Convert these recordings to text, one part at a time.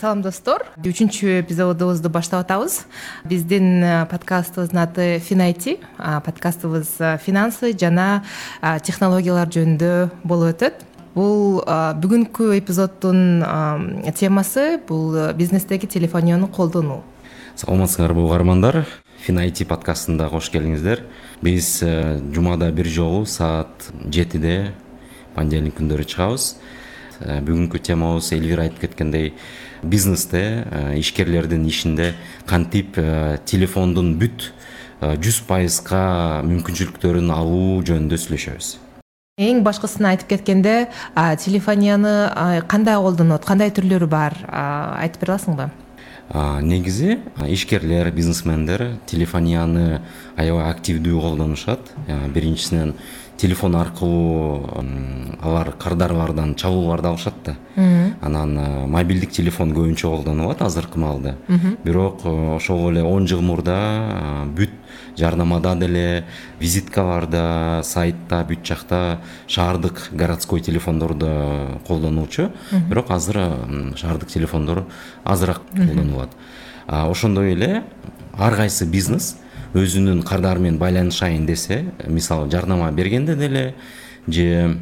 салам достор. Үчүнчү эпизодубузду баштап атабыз. Биздин подкастыбыздын аты финайти. Подкастыбыз финансы жана технологиялар жөнүндө болуп өтөт. Бул бүгүнкү эпизоддун темасы бул бизнестеги телефонияны колдонуу. Саламатсыңарбы угармандар финайти подкастына кош келиңиздер. Биз э, жумада бир жолу саат жетиде понедельник күндөрү чыгабыз. Э, бүгүнкү темабыз элвира айтып кеткендей бизнесте э, ишкерлердин ишинде кантип телефондун бүт жүз пайызга мүмкүнчүлүктөрүн алуу жөнүндө сүйлөшөбүз эң башкысын айтып кеткенде телефонияны кандай колдонот кандай түрлөрү бар? Айтып бере аласыңбы негизи ишкерлер бизнесмендер телефонияны аябай активдүү колдонушат биринчисинен телефон аркылуу алар кардарлардан чалууларды алышат да анан мобилдик телефон көбүнчө колдонулат азыркы маалда бирок ошол эле он жыл мурда бүт жарнамада деле визиткаларда сайтта бүт жакта шаардык городской телефондорду колдонуучу бирок азыр шаардык телефондор азыраак колдонулат ошондой эле ар кайсы бизнес өзүнүн кардары менен байланышайын десе мисалы жарнама бергенде деле же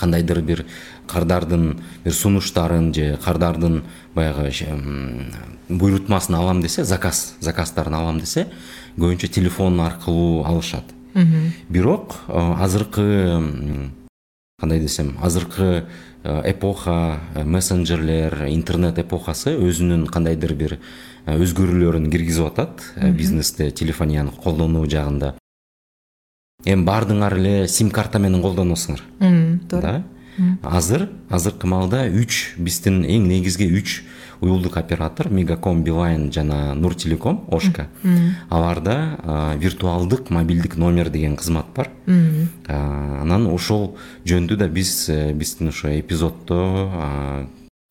кандайдыр бир кардардын бир сунуштарын же кардардын баягы буйрутмасын алам десе заказ заказдарын алам десе көбүнчө телефон аркылуу алышат. Бирок азыркы кандай десем азыркы эпоха мессенджерлер интернет эпохасы өзүнүн кандайдыр бир өзгөрүүлөрүн киргизип атат. Бизнесте телефонияны колдонуу жагында. Эми баардыгыңар эле сим карта менен колдоносуңар. Туура азыр азыркы маалда үч биздин эң негизги үч уюлдук оператор мегаком билайн жана нур телеком ошка аларда виртуалдык мобилдик номер деген кызмат бар. Анан ошол жөнүндө да биз э, биздин ошо эпизоддо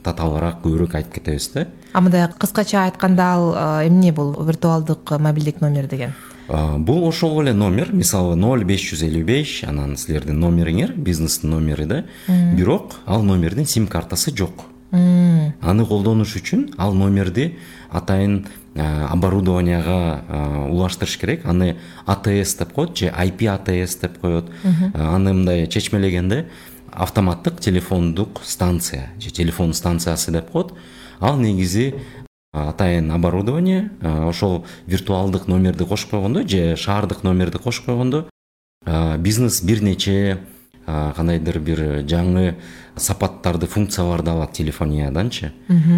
татаалыраак көбүрөөк айтып кетебиз да. А мындай кыскача айтканда ал эмне бул виртуалдык мобилдик номер деген? Бул ошол эле номер. Мисалы ноль беш жүз элүү беш анан силердин номериңер бизнестин номери да. Бирок ал номердин сим картасы жок аны колдонуш үчүн ал номерди атайын оборудованияга улаштырыш керек. Аны атс деп коет же ip атс деп коет. Аны мындай чечмелегенде автоматтык телефондук станция же телефон станциясы деп коет. Ал негизи атайын оборудование ошол виртуалдык номерди кошуп койгондо же шаардык номерди кошуп койгондо бизнес бир нече кандайдыр бир жаңы сапаттарды функцияларды алат телефонияданчы.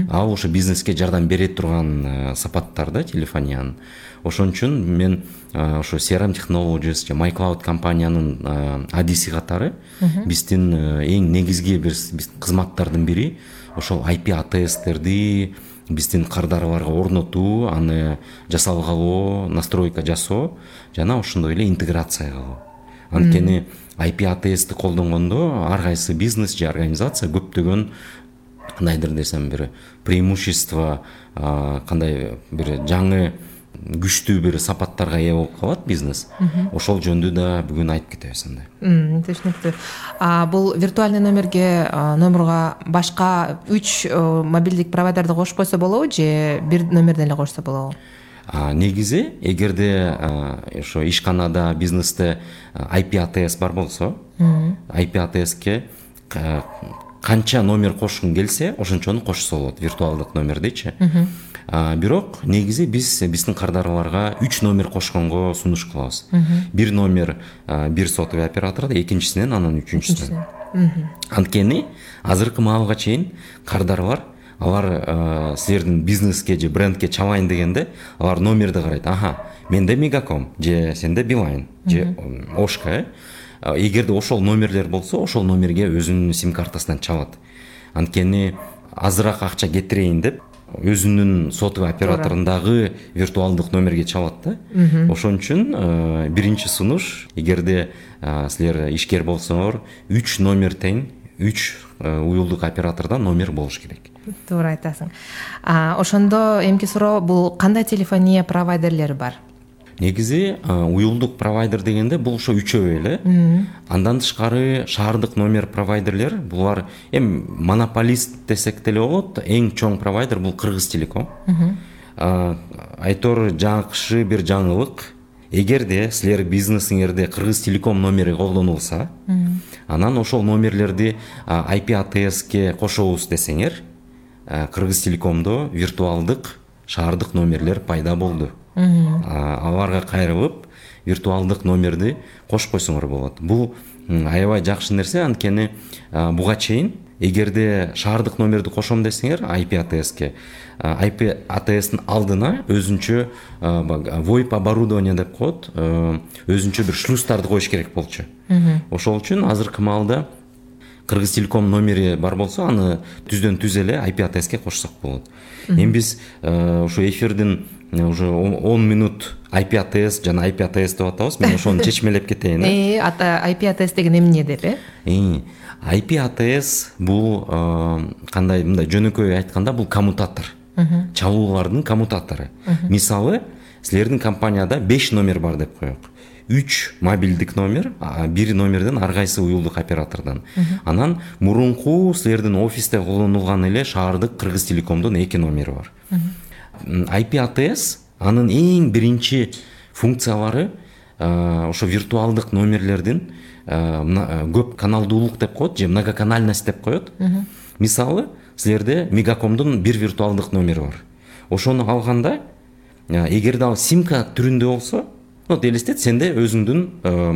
Ал ошо бизнеске жардам бере турган сапаттар да телефониянын. Ошон үчүн мен ошо crm technologies же mycloud компаниянын адиси катары биздин эң негизги бир кызматтардын бири. Ошол ip атстерди биздин кардарларга орнотуу аны жасалгалоо настройка жасоо жана ошондой эле интеграция кылуу анткени ip атсти колдонгондо ар кайсы бизнес же организация көптөгөн кандайдыр десем бир преимущество кандай бир жаңы күчтүү бир сапаттарга ээ болуп калат бизнес. Ошол жөнүндө да бүгүн айтып кетебиз андай. Түшүнүктүү. Бул виртуальный номерге номерго башка үч мобилдик провайдерди кошуп койсо болобу же бир номерден эле кошсо болобу негизи эгерде ошо ишканада бизнесте ip атс бар болсо ip атске канча номер кошкуң келсе ошончону кошсо болот виртуалдык номердичи бирок негизи биз биздин кардарларга үч номер кошконго сунуш кылабыз. Бир номер бир сотовый оператордо экинчисинен анан үчүнчүсүнөн. Анткени азыркы маалга чейин кардарлар алар силердин бизнеске же брендке чалайын дегенде алар номерди карайт. Аха менде мегаком же сенде билайн же ошка э? Эгерде ошол номерлер болсо ошол номерге өзүнүн сим картасынан чалат. Анткени азыраак акча кетирейин деп өзүнүн сотовый операторундагы виртуалдык номерге чалат да. Ошон үчүн биринчи сунуш эгерде силер ишкер болсоңор үч номер тең үч уюлдук оператордон номер болуш керек. Туура айтасың. Ошондо эмки суроо бул кандай телефония провайдерлери бар? Негизи уюлдук провайдер дегенде бул ошо үчөө эле. Андан тышкары шаардык номер провайдерлер булар эми монополист десек деле болот эң чоң провайдер бул кыргыз телеком. Айтор жакшы бир жаңылык эгерде силер бизнесиңерде кыргыз телеком номери колдонулса анан ошол номерлерди ip атске кошобуз десеңер кыргыз телекомдо виртуалдык шаардык номерлер пайда болду. Аларга кайрылып виртуалдык номерди кошуп койсоңор болот. Бул аябай жакшы нерсе анткени буга чейин эгерде шаардык номерди кошом десеңер ip атске ip атстин алдына өзүнчө войп оборудование деп коет өзүнчө бир шлюздарды коюш керек болчу ошол үчүн азыркы маалда кыргыз телеком номери бар болсо аны түздөн түз эле ip атске кошсок болот. Эми биз ушу эфирдин уже он минут ip атс жана ip атс деп атабыз. Мен ошону чечмелеп кетейин э. Ip атс деген эмне деп э? Ip атс бул кандай мындай жөнөкөй айтканда бул коммутатор. Чалуулардын коммутатору. Мисалы силердин компанияда беш номер бар деп коелук үч мобилдик номер бир номерден ар кайсы уюлдук оператордон. Анан мурунку силердин офисте колдонулган эле шаардык кыргыз телекомдун эки номери бар. Ip атс анын эң биринчи функциялары ошо виртуалдык номерлердин көп каналдуулук деп коет же многоканальность деп коет. Мисалы силерде мегакомдун бир виртуалдык номери бар. Ошону алганда эгерде ал симка түрүндө болсо вот элестет сенде өзүңдүн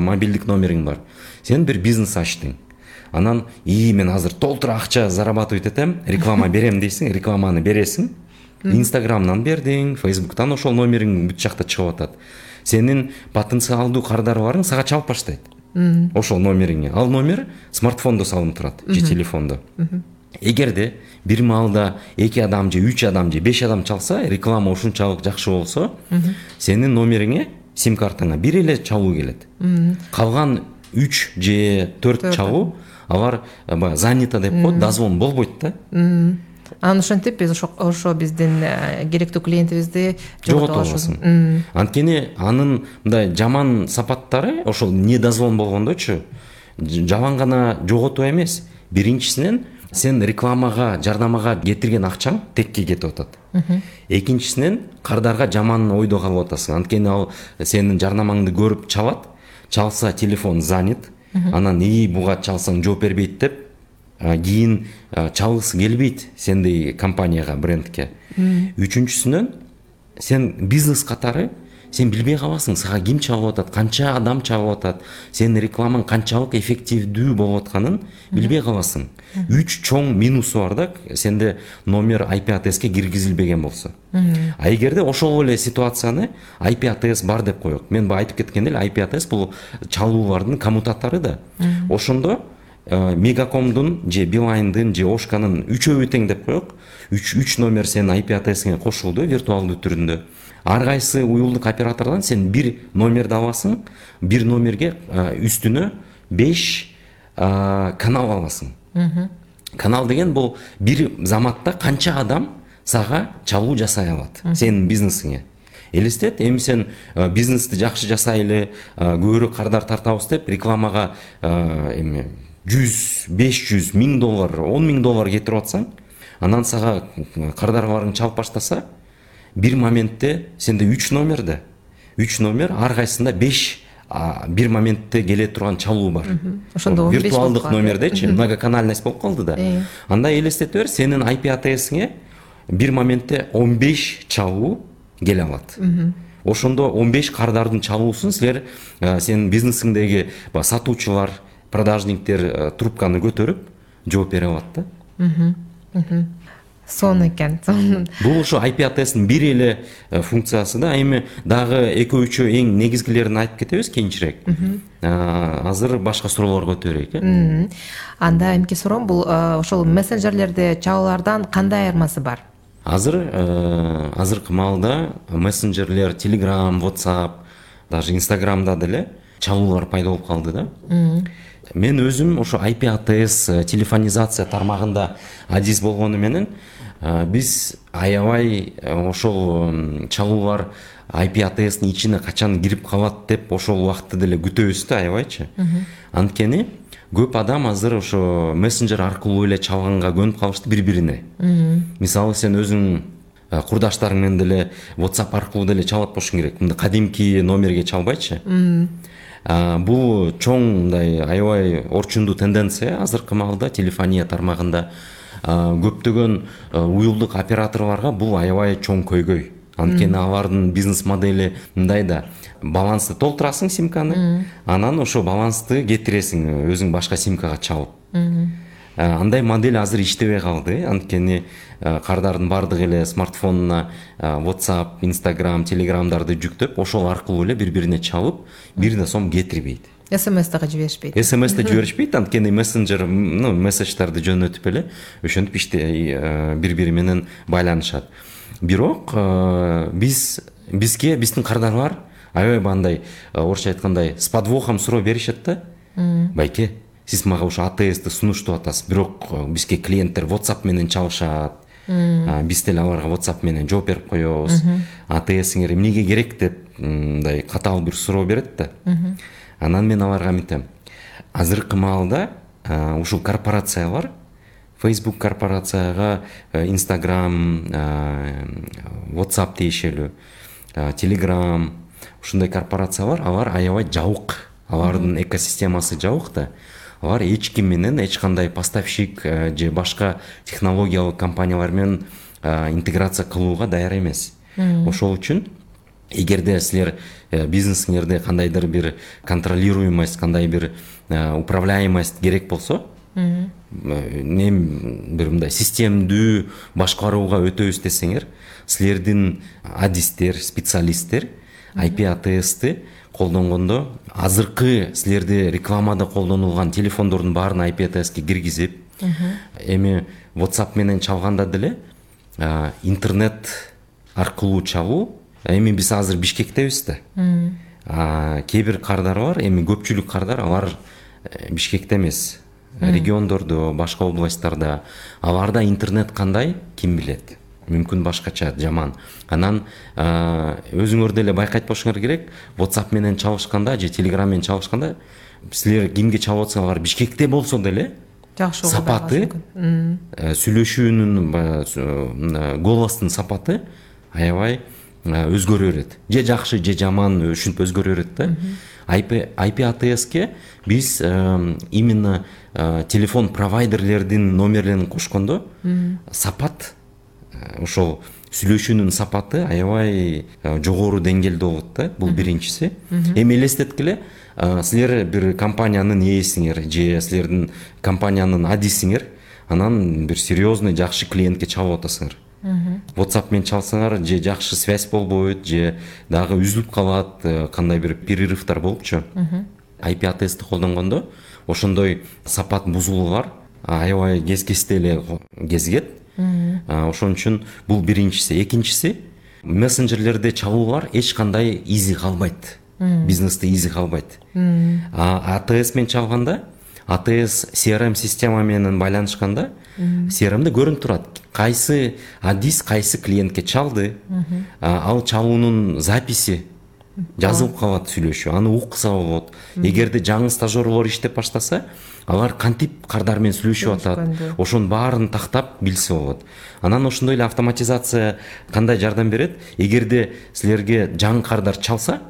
мобилдик номериң бар сен бир бизнес ачтың анан ии мен азыр толтура акча зарабатывать этем реклама берем дейсиң рекламаны бересиң инстаграмдан бердиң фейсбуктан ошол номериң бүт жакта чыгып атат сенин потенциалдуу кардарларың сага чалып баштайт ошол номериңе ал номер смартфондо салынып турат же телефондо эгерде бир маалда эки адам же үч адам же беш адам чалса реклама ушунчалык жакшы болсо сенин номериңе сим картаңа бир эле чалуу келет. Калган үч же төрт чалуу алар баягы занято деп коет дозвон болбойт да. Анан ошентип биз ошо биздин э, керектүү клиентибизди жогото аласың. Анткени анын мындай жаман сапаттары ошол недозвон болгондочу жалаң гана жоготуу эмес. Биринчисинен сен рекламага жарнамага кетирген акчаң текке кетип атат. Экинчисинен кардарга жаман ойдо калып атасың. Анткени ал сенин жарнамаңды көрүп чалат чалса телефон занят анан ии буга чалсаң жооп бербейт деп кийин чалгысы келбейт сендей компанияга брендке. Үчүнчүсүнөн сен бизнес катары сен билбей каласың сага ким чалып атат канча адам чалып атат. Сенин рекламаң канчалык эффективдүү болуп атканын билбей каласың үч чоң минусу бар да сенде номер ip атске киргизилбеген болсо а эгерде ошол эле ситуацияны ip атс бар деп коелук мен баягы айтып кеткендей эле ip атс бул чалуулардын коммутатору да. Ошондо Э, мегакомдун же билайндын же ошканын үчөөбү тең деп коелук үч үч номер сенин ip атсиңе кошулду виртуалдуу түрүндө. Ар кайсы уюлдук оператордон сен бир номерди аласың бир номерге э, үстүнө беш э, канал аласың. Канал деген бул бир заматта канча адам сага чалуу жасай алат сенин бизнесиңе. Элестет эми сен бизнести жакшы жасайлы көбүрөөк кардар тартабыз деп рекламага эми жүз беш жүз миң доллар он миң доллар кетирип атсаң анан сага кардарларың чалып баштаса бир моментте сенде үч номер да үч номер ар кайсысында беш бир моментте келе турган чалуу бар ошондо виртуалдык номердечи многоканальность болуп калды да анда элестете бер сенин ip атсиңе бир моментте он беш чалуу келе алат ошондо он беш кардардын чалуусун силер сенин бизнесиңдеги баягы сатуучулар продажниктер трубканы көтөрүп жооп бере алат да сонун экен бул ушу ip атстын бир эле э, функциясы да. Эми дагы экөө үчөө эң негизгилерин айтып кетебиз кийинчерээк азыр башка суроолорго өтө берейик э анда эмки суроом бул э, ошол мессенджерлерде чалуулардан кандай айырмасы бар? Азыр азыркы маалда мессенджерлер telegram whatsapp даже инстаграмда деле чалуулар пайда болуп калды да. Мен өзүм ошо ip атс э, телефонизация тармагында адис болгону менен биз аябай ошол чалуулар ip атстын ичине качан кирип калат деп ошол убакытты деле күтөбүз да аябайчы. Анткени көп адам азыр ошо мессенджер аркылуу эле чалганга көнүп калышты бири бирине мисалы сен өзүң курдаштарың менен деле whatsapp аркылуу деле чалат болушуң керек. Мындай кадимки номерге чалбайчы. Бул чоң мындай аябай орчундуу тенденция. Азыркы маалда телефония тармагында көптөгөн уюлдук операторлорго бул аябай чоң көйгөй. Анткени алардын бизнес модели мындай да. Балансты толтурасың симканы анан ошол балансты кетиресиң өзүң башка симкага чалып. Андай модель азыр иштебей калды. Анткени кардардын баардыгы эле смартфонуна whatsapp instagram телеграмдарды жүктөп ошол аркылуу эле бири бирине чалып бир да сом кетирбейт смс дагы жиберишпейт смс да жиберишпейт анткени мессенджер ну месседждерди жөнөтүп эле ошентип бири бири менен байланышат бирок биз бизге биздин кардар бар аябай баягындай орусча айткандай с подвохом суроо беришет да байке сиз мага ушу атсты сунуштап атасыз бирок бизге клиенттер whatsapp менен чалышат биз деле аларга whatsapp менен жооп берип коебуз атсиңер эмнеге керек деп мындай катаал бир суроо берет да анан мен аларга мынтем азыркы маалда ушул корпорациялар facebook корпорацияга instagram whatsapp тиешелүү telegram ушундай корпорациялар алар аябай жабык. Алардын экосистемасы жабык да. Алар эч ким менен эч кандай поставщик же башка технологиялык компаниялар менен интеграция кылууга даяр эмес. Ошол үчүн эгерде силер бизнесиңерде кандайдыр бир контролируемость кандай бир управляемость керек болсо эми бир мындай системдүү башкарууга өтөбүз десеңер силердин адистер специалисттер ip атсты колдонгондо азыркы силерде рекламада колдонулган телефондордун баарын ip атске киргизип эми whatsapp менен чалганда деле интернет аркылуу чалуу эми биз азыр бишкектебиз да. Кээ бир кардар бар эми көпчүлүк кардар алар э, бишкекте эмес. Региондордо башка областтарда аларда интернет кандай ким билет? Мүмкүн башкача жаман. Анан өзүңөр деле байкайт болушуңар керек. Whatsapp менен чалышканда же telegram менен чалышканда силер кимге чалып атсаңар бишкекте болсо деле жакшы сапаты э, сүйлөшүүнүн баягы голостун сапаты аябай өзгөрө берет же жакшы же жаман ушинтип өзгөрө берет да ip атске биз именно телефон провайдерлердин номерлерин кошкондо сапат ошол сүйлөшүүнүн сапаты аябай жогору деңгээлде болот да бул биринчиси. Эми элестеткиле силер бир компаниянын ээсиңер же силердин компаниянын адисиңер анан бир серьезный жакшы клиентке чалып атасыңар whatsapp менен чалсаңар же жакшы связь болбойт же дагы үзүлүп калат э, кандай бир перерывдар болупчу. Ip атсты колдонгондо ошондой сапат бузулуулар аябай кез кезде эле кезигет. Ошон үчүн бул биринчиси. Экинчиси мессенджерлерде чалуулар эч кандай изи калбайт. Бизнесте изи калбайт. Атс менен чалганда атс crm система менен байланышканда crmде көрүнүп турат кайсы адис кайсы клиентке чалды ал чалуунун записи жазылып калат сүйлөшүү аны укса болот эгерде жаңы стажерлор иштеп баштаса алар кантип кардар менен сүйлөшүп атат ошонун баарын тактап билсе болот. Анан ошондой эле автоматизация кандай жардам берет? Эгерде силерге жаңы кардар чалса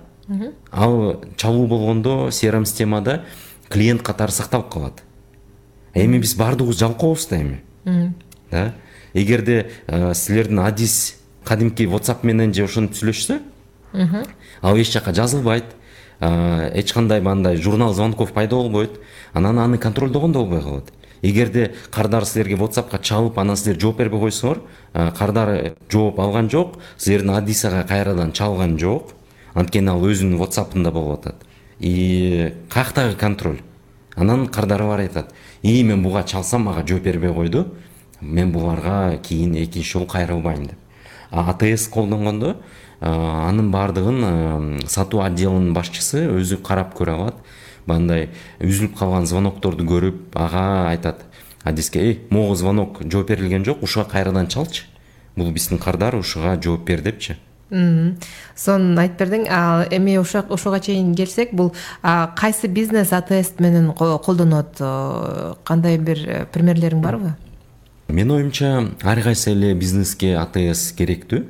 ал чалуу болгондо crm системада клиент катары сакталып калат. Эми биз баардыгыбыз жалкообуз да эми. Да эгерде силердин адис кадимки whatsapp менен же ошентип сүйлөшсө ал эч жака жазылбайт эч кандай баягындай журнал звонков пайда болбойт анан аны контролдогон да болбой калат. Эгерде кардар силерге whatsappка чалып анан силер жооп бербей койсоңор кардар жооп алган жок силердин адисага кайрадан чалган жок. Анткени ал өзүнүн whatsappында болуп атат. И каяктагы контроль. Анан кардары бар айтат. И мен буга чалсам мага жооп бербей койду мен буларга кийин экинчи жолу кайрылбайм деп. Атс колдонгондо анын баардыгын сатуу отделынын башчысы өзү карап көрө алат. Баягындай үзүлүп калган звонокторду көрүп ага айтат. Адиске эй могу звонок жооп берилген жок ушуга кайрадан чалчы. Бул биздин кардар ушуга жооп бер депчи сонун айтып бердиң. Эми ошого чейин келсек бул кайсы бизнес атс менен колдонот? Кандай бир э, примерлериң барбы менин оюмча ар кайсы эле бизнеске атс керектүү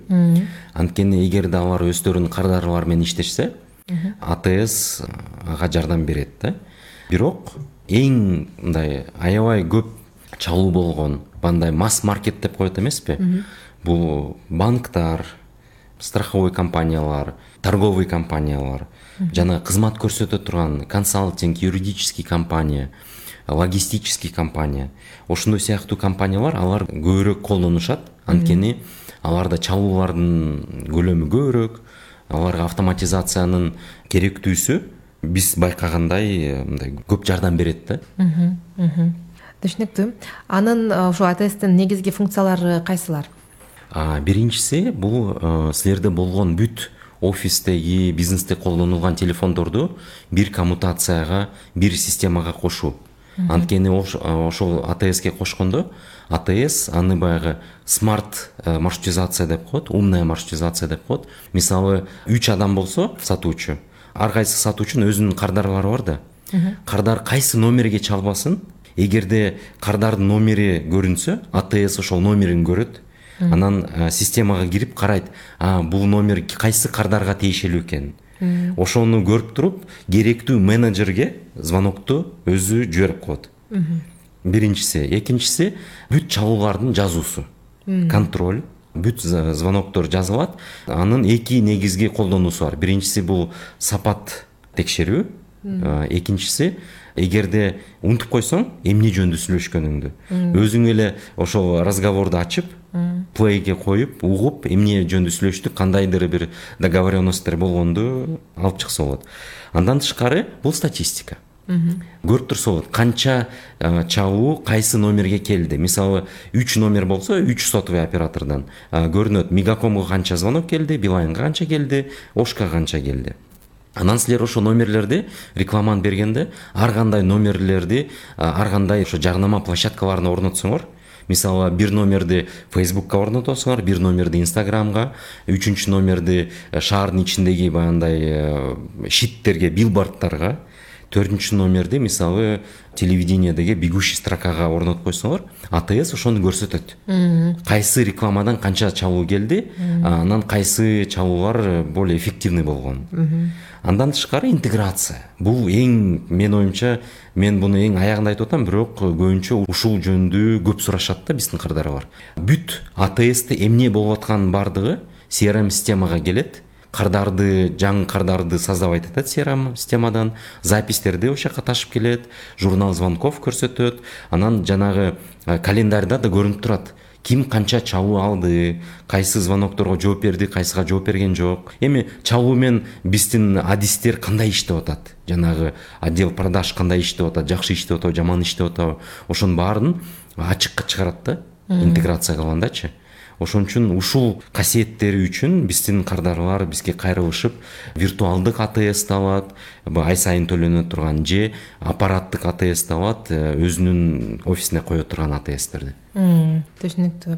анткени эгерде алар өздөрүнүн кардарлары менен иштешсе атс ага жардам берет да. Бирок эң мындай аябай көп чалуу болгон баягындай масс маркет деп коет эмеспи? Бул банктар страховой компаниялар торговый компаниялар жана кызмат көрсөтө турган консалтинг юридический компания логистический компания. Ошондой сыяктуу компаниялар алар көбүрөөк колдонушат. Анткени аларда чалуулардын көлөмү көбүрөөк аларга автоматизациянын керектүүсү биз байкагандай мындай көп жардам берет да. Түшүнүктүү. Анын ушул атстин негизги функциялары кайсылар? Биринчиси бул э, силерде болгон бүт офистеги бизнесте колдонулган телефондорду бир коммутацияга бир системага кошуу анткени ошол атске кошкондо атс аны баягы смарт э, маршрутизация деп коет умная маршрутизация деп коет. Мисалы үч адам болсо сатуучу ар кайсы сатуучунун өзүнүн кардарлары бар да. Кардар кайсы номерге чалбасын эгерде кардардын номери көрүнсө атс ошол номерин көрөт. Анан э, системага кирип карайт бул номер кайсы кардарга тиешелүү экен ошону көрүп туруп керектүү менеджерге звонокту өзү жиберип коет. Биринчиси. Экинчиси бүт чалуулардын жазуусу. Контроль бүт звоноктор жазылат. Анын эки негизги колдонуусу бар. Биринчиси бул сапат текшерүү. Экинчиси эгерде унутуп койсоң эмне жөнүндө сүйлөшкөнүңдү. Өзүң эле ошол разговорду ачып плейге коюп угуп эмне жөнүндө сүйлөштүк кандайдыр бир договоренностьтер болгонду алып чыкса болот. Андан тышкары бул статистика. Көрүп турса болот канча чалуу кайсы номерге келди? Мисалы үч номер болсо үч сотовый оператордон көрүнөт. Мегакомго канча звонок келди билайнга канча келди ошко канча келди? Анан силер ошол номерлерди рекламаны бергенде ар кандай номерлерди ар кандай ошо жарнама площадкаларына орнотсоңор мисалы бир номерди фейсбукка орнотосуңар бир номерди инстаграмга үчүнчү номерди э, шаардын ичиндеги баягындай э, щиттерге билбордтарга төртүнчү номерди мисалы телевидениедеги бегущий строкага орнотуп койсоңор атс ошону көрсөтөт. Кайсы рекламадан канча чалуу келди анан кайсы чалуулар более эффективный болгон. Андан тышкары интеграция. Бул эң менин оюмча мен муну эң аягында айтып атам бирок көбүнчө ушул жөнүндө көп сурашат да биздин кардарлар бүт атсте эмне болуп атканын баардыгы crm системага келет. Кардарды жаңы кардарды создавать этет crm системадан. Записьтерди ошол жака ташып келет журнал звонков көрсөтөт. Анан жанагы календарда да көрүнүп турат ким канча чалуу алды? Кайсы звонокторго жооп берди? Кайсыга жооп берген жок? Эми чалуу менен биздин адистер кандай иштеп атат? Жанагы отдел продаж кандай иштеп атат? Жакшы иштеп атабы жаман иштеп атабы? Ошонун баарын ачыкка чыгарат да. Интеграция кылгандачы ошон үчүн ушул касиеттери үчүн биздин кардарлар бизге кайрылышып виртуалдык атсты алат ай сайын төлөнө турган же аппараттык атсты алат э, өзүнүн офисине кое турган атстерди. Түшүнүктүү.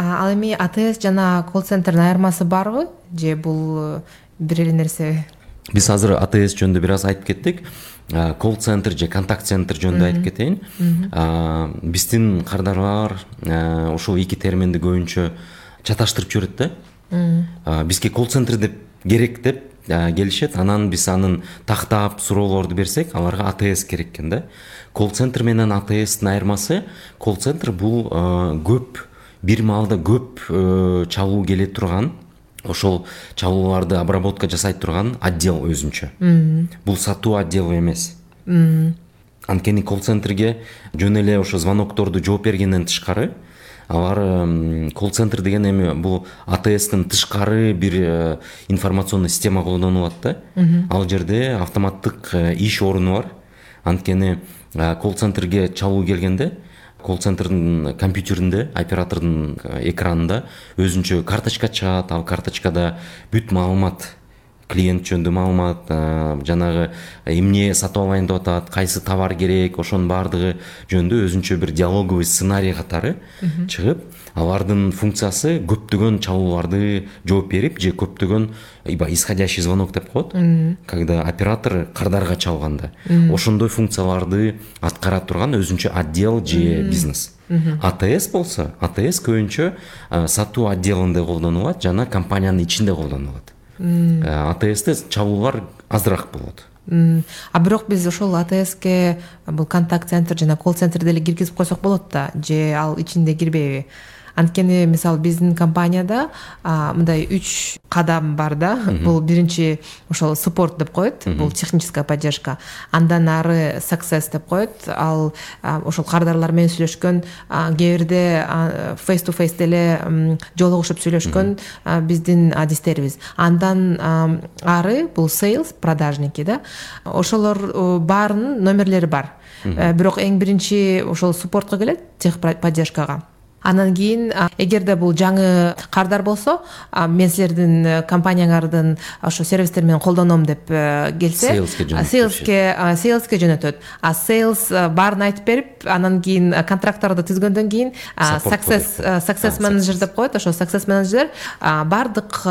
Ал эми атс жана колл центрдин айырмасы барбы? Же бул э, бир эле нерсе биз азыр атс жөнүндө бир аз айтып кеттик. Колл центр же контакт центр жөнүндө айтып кетейин. Биздин кардарлар ушул эки терминди көбүнчө чаташтырып жиберет да. Бизге колл центр деп керек деп келишет. Анан биз анын тактап суроолорду берсек аларга атс керек экен да. Колл центр менен атстин айырмасы колл центр бул көп бир маалда көп э, чалуу келе турган ошол чалууларды обработка жасай турган отдел өзүнчө. Бул сатуу отделу эмес. Анткени колл центрге жөн эле ошо звонокторду жооп бергенден тышкары алар колл центр деген эми бул атстын тышкары бир э, информационный система колдонулат да. Ал жерде автоматтык э, иш оруну бар. Анткени э, колл центрге чалуу келгенде колл центрдин компьютеринде оператордун экранында өзүнчө карточка чыгат ал карточкада бүт маалымат клиент жөнүндө маалымат жанагы эмне сатып алайын деп атат кайсы товар керек ошонун баардыгы жөнүндө өзүнчө бир диалоговый сценарий катары чыгып алардын функциясы көптөгөн чалууларды жооп берип же көптөгөн исходящий звонок деп коет. Когда оператор кардарга чалганда ошондой функцияларды аткара турган өзүнчө отдел же бизнес. Атс болсо атс көбүнчө сатуу отделинде колдонулат жана компаниянын ичинде колдонулат. Атсте чалуулар азыраак болот. А бирок биз ошол атске бул контакт центр жана колл центрди эле киргизип койсок болот да же ал ичинде кирбейби? Анткени мисалы биздин компанияда мындай үч кадам бар да. Бул биринчи ошол суппорт деп коет. Бул техническая поддержка. Андан ары success деп коет. Ал ошол кардарлар менен сүйлөшкөн кээ бирде фейс ту фейс деле жолугушуп сүйлөшкөн биздин адистерибиз. Андан ары бул сейлс продажники да. Ошолор баарынын номерлери бар. Э, бирок эң биринчи ошол суппортко келет тех поддержкага анан кийин эгерде бул жаңы кардар болсо мен силердин э, компанияңардын ошо сервистерин мен колдоном деп э, келсе сейлске сейлске жөнөтөт а сейлс э, баарын айтып берип анан кийин контракттарды түзгөндөн кийин success success менеджер деп коет. Ошо success менеджер баардык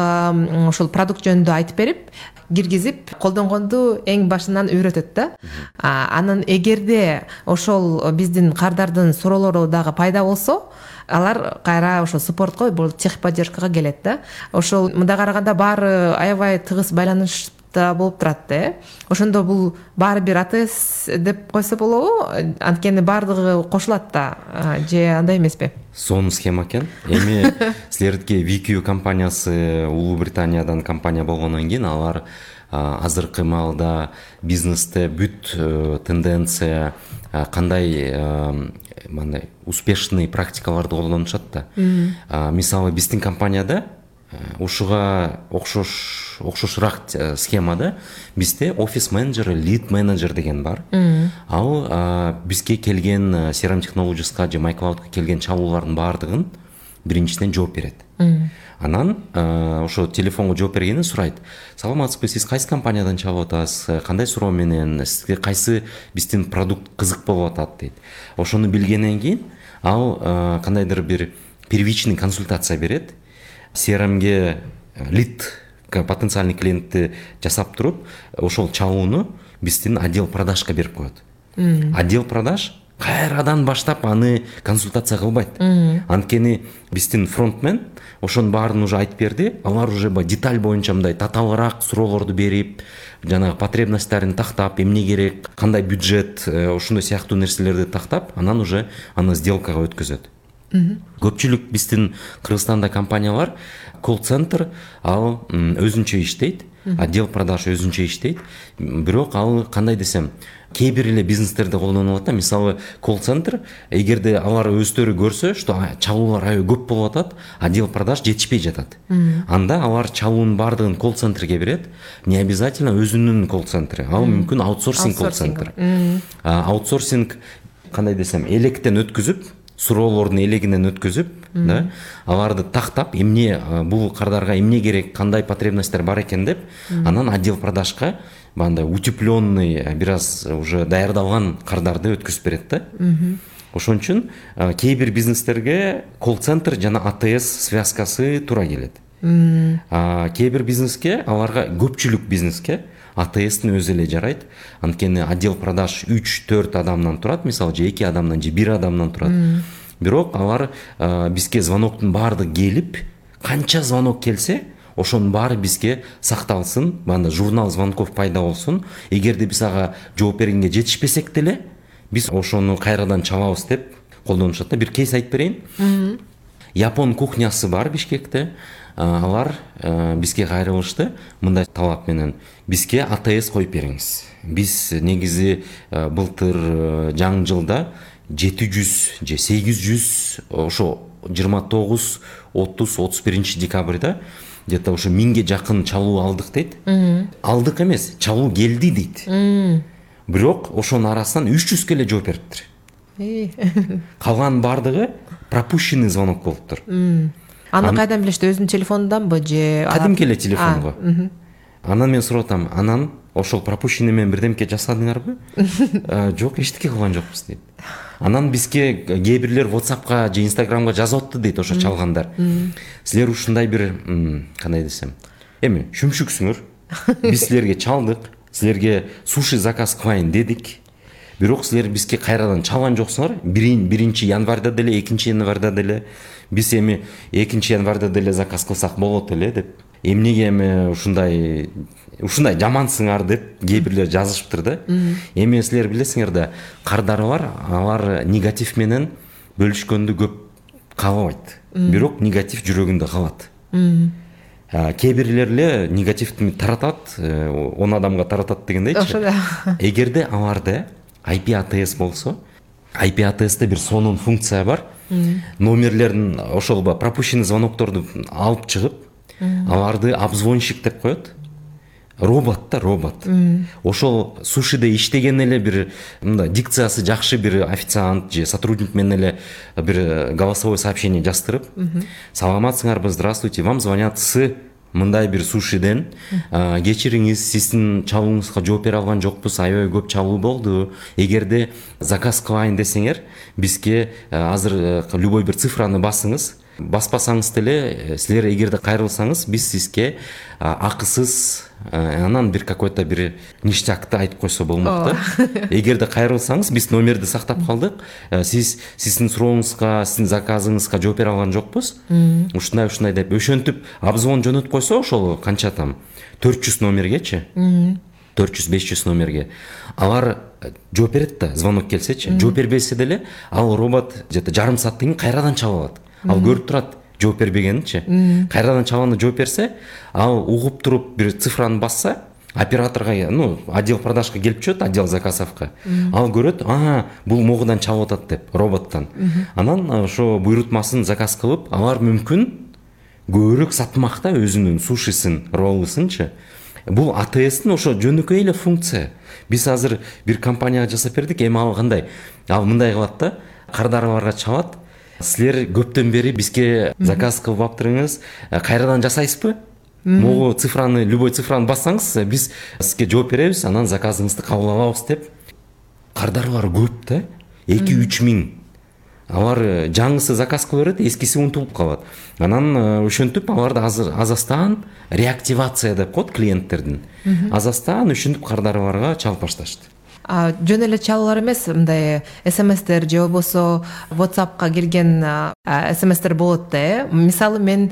ушул продукт жөнүндө айтып берип киргизип колдонгонду эң башынан үйрөтөт да. Анан эгерде ошол биздин кардардын суроолору дагы пайда болсо алар кайра ошо суппортко бул техподдержкага келет да. Ошол мындай караганда баары аябай тыгыз байланышта болуп турат да э. Ошондо бул баары бир атс деп койсо болобу анткени баардыгы кошулат да же андай эмеспи сонун схема экен. Эми силердики vq компаниясы улуу британиядан компания болгондон кийин алар азыркы маалда бизнесте бүт э, тенденция кандай мындай успешный практикаларды колдонушат да мисалы биздин компанияда ушуга окшош окшошураак э, схемада бизде офис менеджер лид менеджер деген бар. Ал бизге келген crm technologiesка же mycloudка келген чалуулардын баардыгын биринчиден жооп берет. Анан ошо телефонго жооп бергенде сурайт. Саламатсызбы сиз кайсы компаниядан чалып атасыз? Кандай суроо менен? Сизге кайсы биздин продукт кызык болуп атат? дейт. Ошону билгенден кийин ал кандайдыр бир первичный консультация берет. Crmге лид потенциальный клиентти жасап туруп ошол чалууну биздин отдел продажга берип коет. Отдел продаж кайрадан баштап аны консультация кылбайт анткени биздин фронтмен ошонун баарын уже айтып берди. Алар уже баягы деталь боюнча мындай татаалыраак суроолорду берип жанагы потребностьтарын тактап эмне керек кандай бюджет э, ушундай сыяктуу нерселерди тактап анан уже аны сделкага өткөзөт. Көпчүлүк биздин кыргызстанда компаниялар колл центр ал өзүнчө иштейт отдел продаж өзүнчө иштейт бирок ал кандай десем кээ бир эле бизнестерде колдонулуп атат да. Мисалы колл центр эгерде алар өздөрү көрсө что чалуулар аябай көп болуп атат отдел продаж жетишпей жатат анда алар чалуунун баардыгын колл центрге берет не обязательно өзүнүн колл центри ал мүмкүн аутсорсинг колл центр аутсорсинг кандай десем электен өткүзүп суроолордун элегинен өткөзүп да аларды тактап эмне бул кардарга эмне керек кандай потребностьтер бар экен деп анан отдел продажга баягындай утепленный бир аз уже даярдалган кардарды өткөзүп берет да. Ошон үчүн кээ бир бизнестерге колл центр жана атс связкасы туура келет. Кээ бир бизнеске аларга көпчүлүк бизнеске атстин өзү эле жарайт. Анткени отдел продаж үч төрт адамдан турат. Мисалы же эки адамдан же бир адамдан турат. Бирок алар бизге звоноктун баардыгы келип канча звонок келсе ошонун баары бизге сакталсын. Баягындай журнал звонков пайда болсун. Эгерде биз ага жооп бергенге жетишпесек деле биз ошону кайрадан чалабыз деп колдонушат да. Бир кейс айтып берейин. Япон кухнясы бар бишкекте алар бизге кайрылышты. Мындай талап менен бизге атс коюп бериңиз. Биз негизи былтыр жаңы жылда жети жүз же сегиз жүз ошо жыйырма тогуз отуз отуз биринчи декабрда где то ошо миңге жакын чалуу алдык дейт. Алдык эмес чалуу келди дейт. Бирок ошонун арасынан үч жүзгө эле жооп бериптир. Калганын баардыгы пропущенный звонок болуптур. Аны кайдан билишти өзүнүн телефонунданбы же кадимки эле телефонго анан мен сурап атам анан ошол пропущенный менен бирдемке жасадыңарбы «Э, жок эчтеке кылган жокпуз дейт анан бизге кээ бирлер whatsappка же инстаграмга жазып атты дейт ошо чалгандар силер ушундай бир кандай десем эми шүмшүксүңөр биз силерге чалдык силерге суши заказ кылайын дедик бирок силер бизге кайрадан чалган жоксуңар биринчи январда деле экинчи январда деле биз эми экинчи январда деле заказ кылсак болот эле деп. Эмнеге эми ушундай ушундай жамансыңар деп кээ бирлер жазышыптыр да. Эми силер билесиңер да кардары бар алар негатив менен бөлүшкөндү көп каалабайт. Бирок негатив жүрөгүндө калат. Кээ бирлер эле негативди таратат э, он адамга таратат дегендейчи ошо да. Эгерде аларда IP атс болсо IP атсте бир сонун функция бар. Номерлерин ошол пропущенный звонокторду алып чыгып аларды обзвонщик деп коет. Робот да робот. Ошол сушиде иштеген эле бир мындай дикциясы жакшы бир официант же сотрудник менен эле бир голосовой сообщение жаздырып саламатсыңарбы здравствуйте вам звонят с мындай бир сушиден кечириңиз сиздин чалууңузга жооп бере алган жокпуз аябай көп чалуу болду. Эгерде заказ кылайын десеңер бизге азыр любой бир цифраны басыңыз. Баспасаңыз деле силер эгерде кайрылсаңыз биз сизге акысыз анан бир какой то бир ништякты айтып койсо болмок да эгерде кайрылсаңыз биз номерди сактап калдык э, сиз сиздин сурооңузга сиздин заказыңызга жооп бере алган жокпуз ушундай ушундай деп ошентип обзвон жөнөтүп койсо ошол канча там төрт жүз номергечи төрт жүз беш жүз номерге. Алар э, жооп берет да звонок келсечи жооп бербесе деле ал робот где то жарым сааттан кийин кайрадан чалып алат ал көрүп турат жооп бербегенинчи кайрадан чалганда жооп берсе ал угуп туруп бир цифраны басса операторго ну отдел продажга келип чыгат отдел заказовко ал көрөт а бул могудан чалып атат деп роботтон анан ошо буйрутмасын заказ кылып алар мүмкүн көбүрөөк сатмак да өзүнүн сушисин роллусунчу бул атстин ошо жөнөкөй эле функция. Биз азыр бир компанияга жасап бердик эми ал кандай? Ал мындай кылат да кардарларга чалат силер көптөн бери бизге заказ кылып алыптырыңыз э, кайрадан жасайсызбы? Могу цифраны любой цифраны бассаңыз э, биз сизге жооп беребиз анан заказыңызды кабыл алабыз деп. Кардарлар көп да эки үч миң. Алар э, жаңысы заказ кыла берет эскиси унутулуп калат. Анан ошентип аларды азыр азастан реактивация деп коет клиенттердин. Азастан ушинтип кардарларга чалып башташты жөн эле чалуулар эмес. Мындай смстер же болбосо whatsappка кирген смстер болот да э? Мисалы мен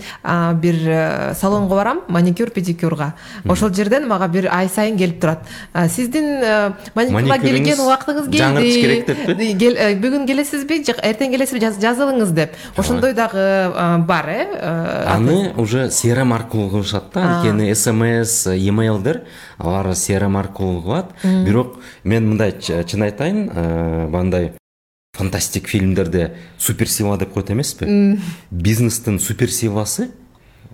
бир э, салонго барам маникюр педикюрга. Ошол жерден мага бир ай сайын келип турат. Сиздин э, маникюрга келген убактыңыз келди жаңыртыш керек деппи э, бүгүн келесизби? Же эртең келесизби? Жазылыңыз деп. Ошондой дагы бар э аны уже crm аркылуу кылышат да. Анткени смс емейлдер алар crm аркылуу кылат бирок мен мындай чын айтайын баягындай фантастик фильмдерде супер сила деп коет эмеспи бизнестин супер силасы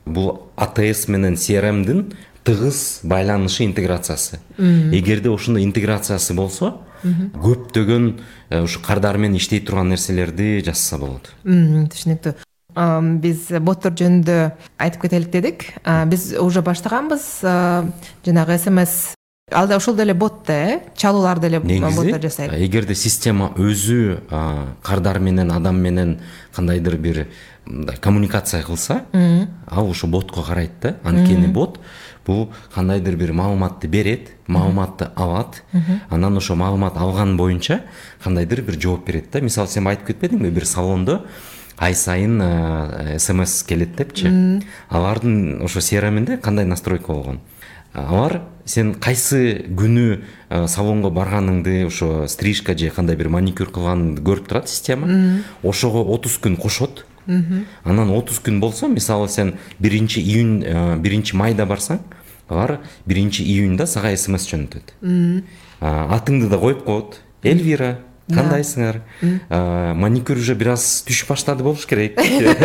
бул атс менен crmдин тыгыз байланышы интеграциясы. Эгерде ошондой интеграциясы болсо көптөгөн э, ушу кардар менен иштей турган нерселерди жасаса болот түшүнүктүү биз боттор жөнүндө айтып кетелик дедик биз уже баштаганбыз жанагы смс ал ошол деле бот да э? Чалуулар деле боттор жасайт. Эгерде система өзү кардар менен адам менен кандайдыр бир мындай коммуникация кылса ал ошо ботко карайт да анткени бот бул кандайдыр бир маалыматты берет маалыматты алат анан ошол маалымат алган боюнча кандайдыр бир жооп берет да. Мисалы сен айтып кетпедиңби бир салондо ай сайын смс келет депчи. Алардын ошо crmинде кандай настройка болгон алар сен кайсы күнү салонго барганыңды ошо стрижка же кандай бир маникюр кылганыңды көрүп турат система ошого отуз күн кошот. Анан отуз күн болсо мисалы сен биринчи июнь биринчи майда барсаң алар биринчи июньда сага смс жөнөтөт. Атыңды да коюп коет. Эльвира кандайсыңар маникюр уже бир аз түшүп баштады болуш керек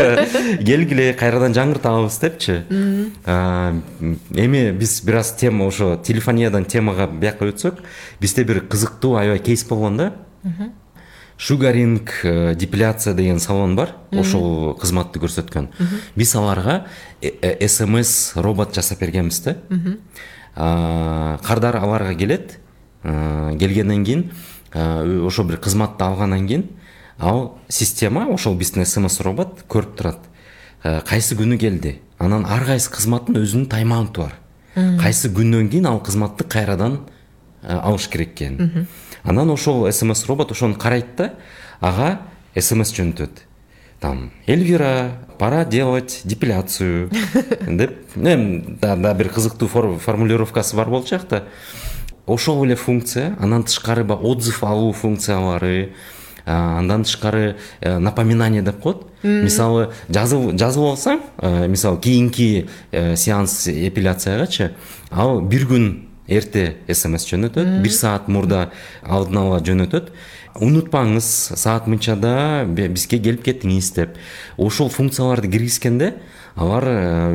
келгиле кайрадан жаңыртабыз депчи эми биз бир аз тема ошо телефониядан темага бияка өтсөк бизде бир кызыктуу аябай кейс болгон да. Шугаринг э, депиляция деген салон бар ошол кызматты көрсөткөн. Биз аларга смс робот жасап бергенбиз да. Кардар аларга келет. Келгенден кийин ошол бир кызматты алгандан кийин ал система ошол биздин смс робот көрүп турат. Кайсы күнү келди? Анан ар кайсы кызматтын өзүнүн тайм аунту бар кайсы күндөн кийин ал кызматты кайрадан алыш керек экенин анан ошол смс робот ошону карайт да ага смс жөнөтөт. Там эльвира пора делать депиляцию деп эми дагы бир кызыктуу формулировкасы бар болчу жакта. Ошол эле функция андан тышкары баягы отзыв алуу функциялары андан тышкары э, напоминание деп коет. Мисалы жазып жазып алсаң э, мисалы кийинки э, сеанс эпиляциягачы ал бир күн эрте смс жөнөтөт бир саат мурда алдын ала жөнөтөт. Унутпаңыз саат мынчада бизге келип кетиңиз деп. Ошол функцияларды киргизгенде алар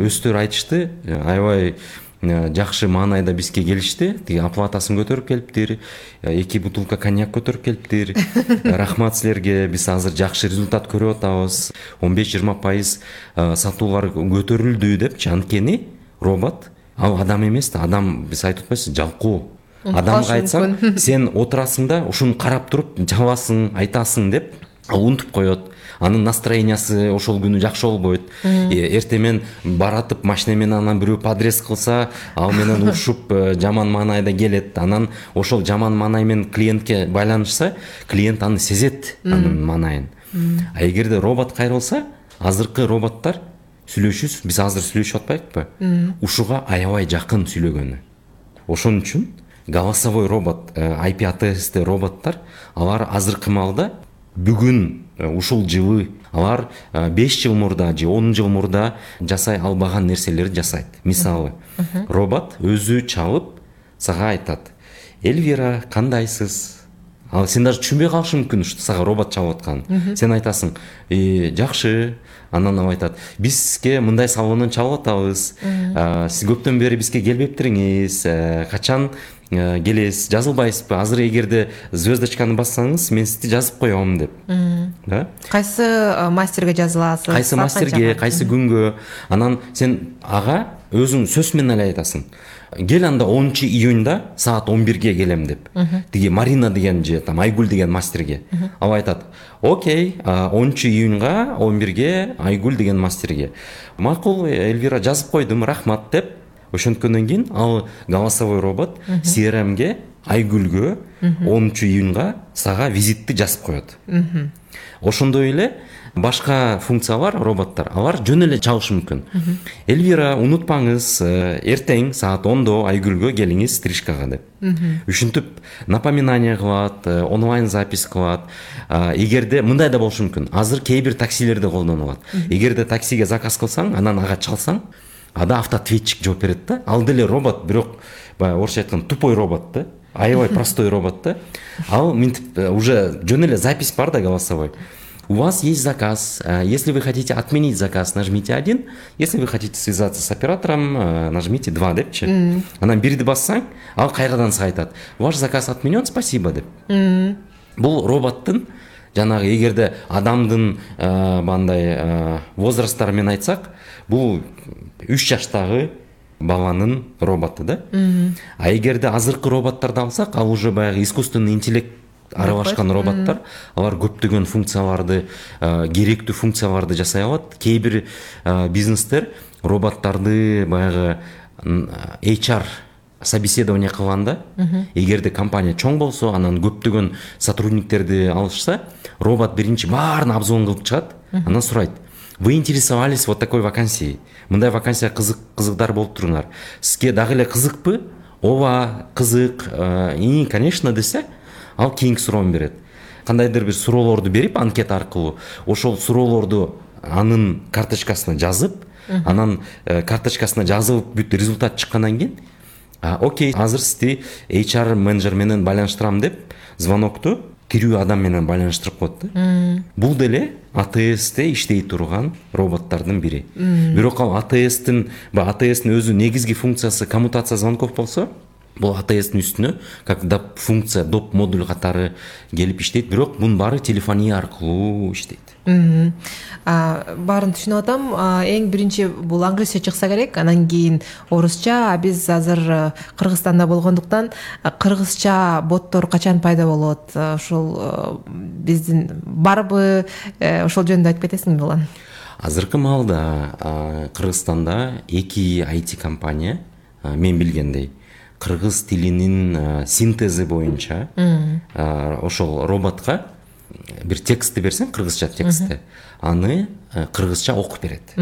өздөрү айтышты аябай жакшы маанайда бизге келишти тиги оплатасын көтөрүп келиптир э, эки бутылка коньяк көтөрүп келиптир рахмат силерге биз азыр жакшы результат көрүп атабыз он беш жыйырма пайыз э, сатуулар көтөрүлдү депчи анткени робот. Ал адам эмес да адам биз айтып атпайбызбы жалкоо адамга айтсаң сен отурасың да ушуну карап туруп жабасың айтасың деп ал унутуп коет анын настроениясы ошол күнү жакшы болбойт эртең менен баратып машина менен анан бирөө подрез кылса ал менен урушуп э, жаман маанайда келет. Анан ошол жаман маанай менен клиентке байланышса клиент аны сезет анын маанайын. А эгерде робот кайрылса азыркы роботтор сүйлөшүүбүз биз азыр сүйлөшүп атпайбызбы ушуга аябай жакын сүйлөгөнү. Ошон үчүн голосовой робот ip э, атст роботтор алар азыркы маалда бүгүн ушул жылы алар э, беш жыл мурда же он жыл мурда жасай албаган нерселерди жасайт. Мисалы робот өзү чалып сага айтат. Эльвира кандайсыз ал сен даже түшүнбөй калышың мүмкүн сага робот чалып атканын сен айтасың жакшы анан ал айтат бизге мындай салондон чалып атабыз сиз көптөн бери бизге келбептириңиз качан келесиз жазылбайсызбы азыр эгерде звездочканы бассаңыз мен сизди жазып коем деп да? Кайсы мастерге жазыласыз? Кайсы мастерге кайсы күнгө анан сен ага өзүң сөз менен эле айтасың. Кел анда онунчу июньда саат он бирге келем деп тиги марина деген же там айгүл деген мастерге ал айтат окей онунчу июньга он бирге айгүл деген мастерге макул эльвира жазып койдум рахмат деп ошенткөндөн кийин ал голосовой робот crmге айгүлгө онунчу июньга сага визитти жазып коет ошондой эле башка функциялар роботтор алар жөн эле чалышы мүмкүн. Эльвира унутпаңыз э, эртең саат ондо айгүлгө келиңиз стрижкага деп. Ушинтип напоминание кылат э, онлайн запись кылат. Эгерде мындай да болушу мүмкүн. Азыр кээ бир таксилерде колдонулат. Эгерде таксиге заказ кылсаң анан ага чалсаң ада автоответчик жооп берет да. Ал деле робот бирок баягы орусча айтканда тупой робот да. Аябай простой робот да. Ал мынтип э, уже жөн эле запись бар да голосовой. У вас есть заказ э, если вы хотите отменить заказ нажмите один. Если вы хотите связаться с оператором э, нажмите два депчи анан бирди бассаң ал кайрадан сага айтат ваш заказ отменен спасибо деп бул роботтун жанагы эгерде адамдын баягындай возрасттары менен айтсак бул үч жаштагы баланын роботу да? А эгерде азыркы роботторду алсак ал уже баягы искусственный интеллект аралашкан роботтор алар көптөгөн функцияларды керектүү функцияларды жасай алат кээ бир бизнестер роботторду баягы hr собеседование кылганда эгерде компания чоң болсо анан көптөгөн сотрудниктерди алышса робот биринчи баарын обзвон кылып чыгат анан сурайт вы интересовались вот такой вакансией? Мындай вакансия кызык кызыктар болуп туруңар сизге дагы эле кызыкпы ооба кызык и конечно десе ал кийинки суроону берет. Кандайдыр бир суроолорду берип анкета аркылуу ошол суроолорду анын карточкасына жазып анан э, карточкасына жазылып бүт результат чыккандан кийин окей азыр сизди hr менеджер менен байланыштырам деп звонокту тирүү адам менен байланыштырып коет да. Бул деле атстте иштей турган роботтордун бири. Бирок ал атсттин баягы атсттин өзү негизги функциясы коммутация звонков болсо бул атстин үстүнө как доп функция доп модуль катары келип иштейт. Бирок мунун баары телефония аркылуу иштейт. Баарын түшүнүп атам. Эң биринчи бул англисче чыкса керек. Анан кийин орусча а биз азыр э, кыргызстанда болгондуктан э, кыргызча боттор качан пайда болот? Ошол э, биздин барбы ошол жөнүндө айтып кетесиңби улан азыркы маалда кыргызстанда эки айти компания мен билгендей кыргыз тилинин синтези боюнча ошол роботко бир текстти берсең кыргызча текстти аны кыргызча окуп берет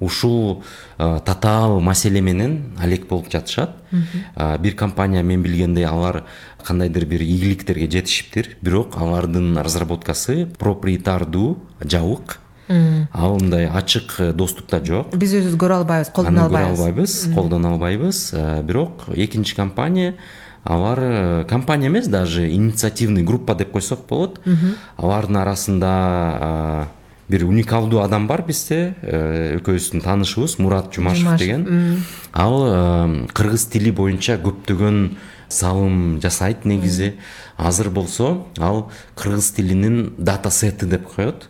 ушул татаал маселе менен алек болуп жатышат. Бир компания мен билгендей алар кандайдыр бир ийгиликтерге жетишиптир. Бирок алардын разработкасы проприетардуу жабык ал мындай ачык э, доступта жок. Биз өзүбүз көрө албайбыз колдоно албайбыз көрө албайбыз. колдоно албайбыз. Э, бирок экинчи компания алар э, компания эмес даже инициативный группа деп койсок болот. Алардын арасында бир уникалдуу адам бар бизде. Экөөбүздүн таанышыбыз мурат жумашев деген. ал кыргыз тили боюнча көптөгөн салым жасайт негизи. Азыр болсо ал кыргыз тилинин дата сети деп коет.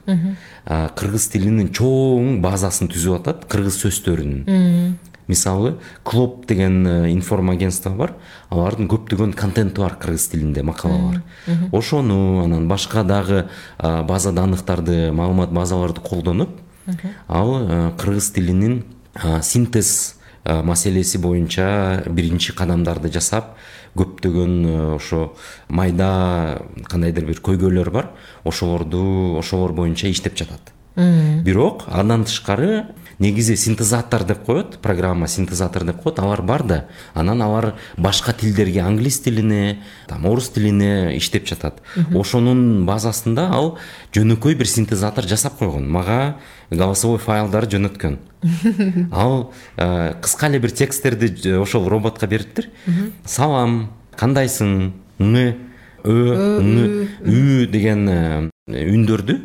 Кыргыз тилинин чоң базасын түзүп атат кыргыз сөздөрүнүн. Мисалы клоп деген э, информ агентство бар. Алардын көптөгөн контенти бар кыргыз тилинде макалалар. Ошону анан башка дагы база данныктарды маалымат базаларды колдонуп ал э, кыргыз тилинин синтез маселеси боюнча биринчи кадамдарды жасап көптөгөн э, ошо майда кандайдыр бир көйгөйлөр бар ошолорду ошолор боюнча иштеп жатат. Бирок андан тышкары негизи синтезатор деп коет программа синтезатор деп коет алар бар да анан алар башка тилдерге англис тилине там орус тилине иштеп жатат. Ошонун базасында ал жөнөкөй бир синтезатор жасап койгон. Мага голосовой файлдарды жөнөткөн. Ал э, кыска эле бир тексттерди ошол роботко бериптир. Салам кандайсың? Ң ө ң үү деген э, үндөрдү.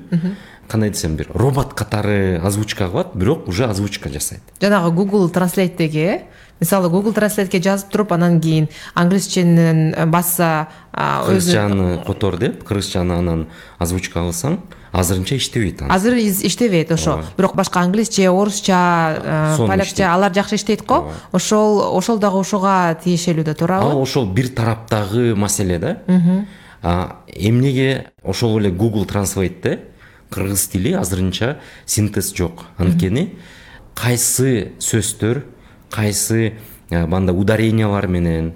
Кандай десем бир робот катары озвучка кылат бирок уже озвучка жасайт. Жанагы google транслейттеги э мисалы google транслейтке жазып туруп анан кийин англисченен басса кыргызчаны котор деп кыргызчаны анан озвучка кылсаң азырынча иштебейт азыр иштебейт ошо. Бирок башка англисче орусча полякча алар жакшы иштейт го. Ошол ошол дагы ошого тиешелүү да туурабы ал ошол бир тараптагы маселе да. Эмнеге ошол эле google транслейтте кыргыз тили азырынча синтез жок. Анткени кайсы сөздөр кайсы мындай ударениялар менен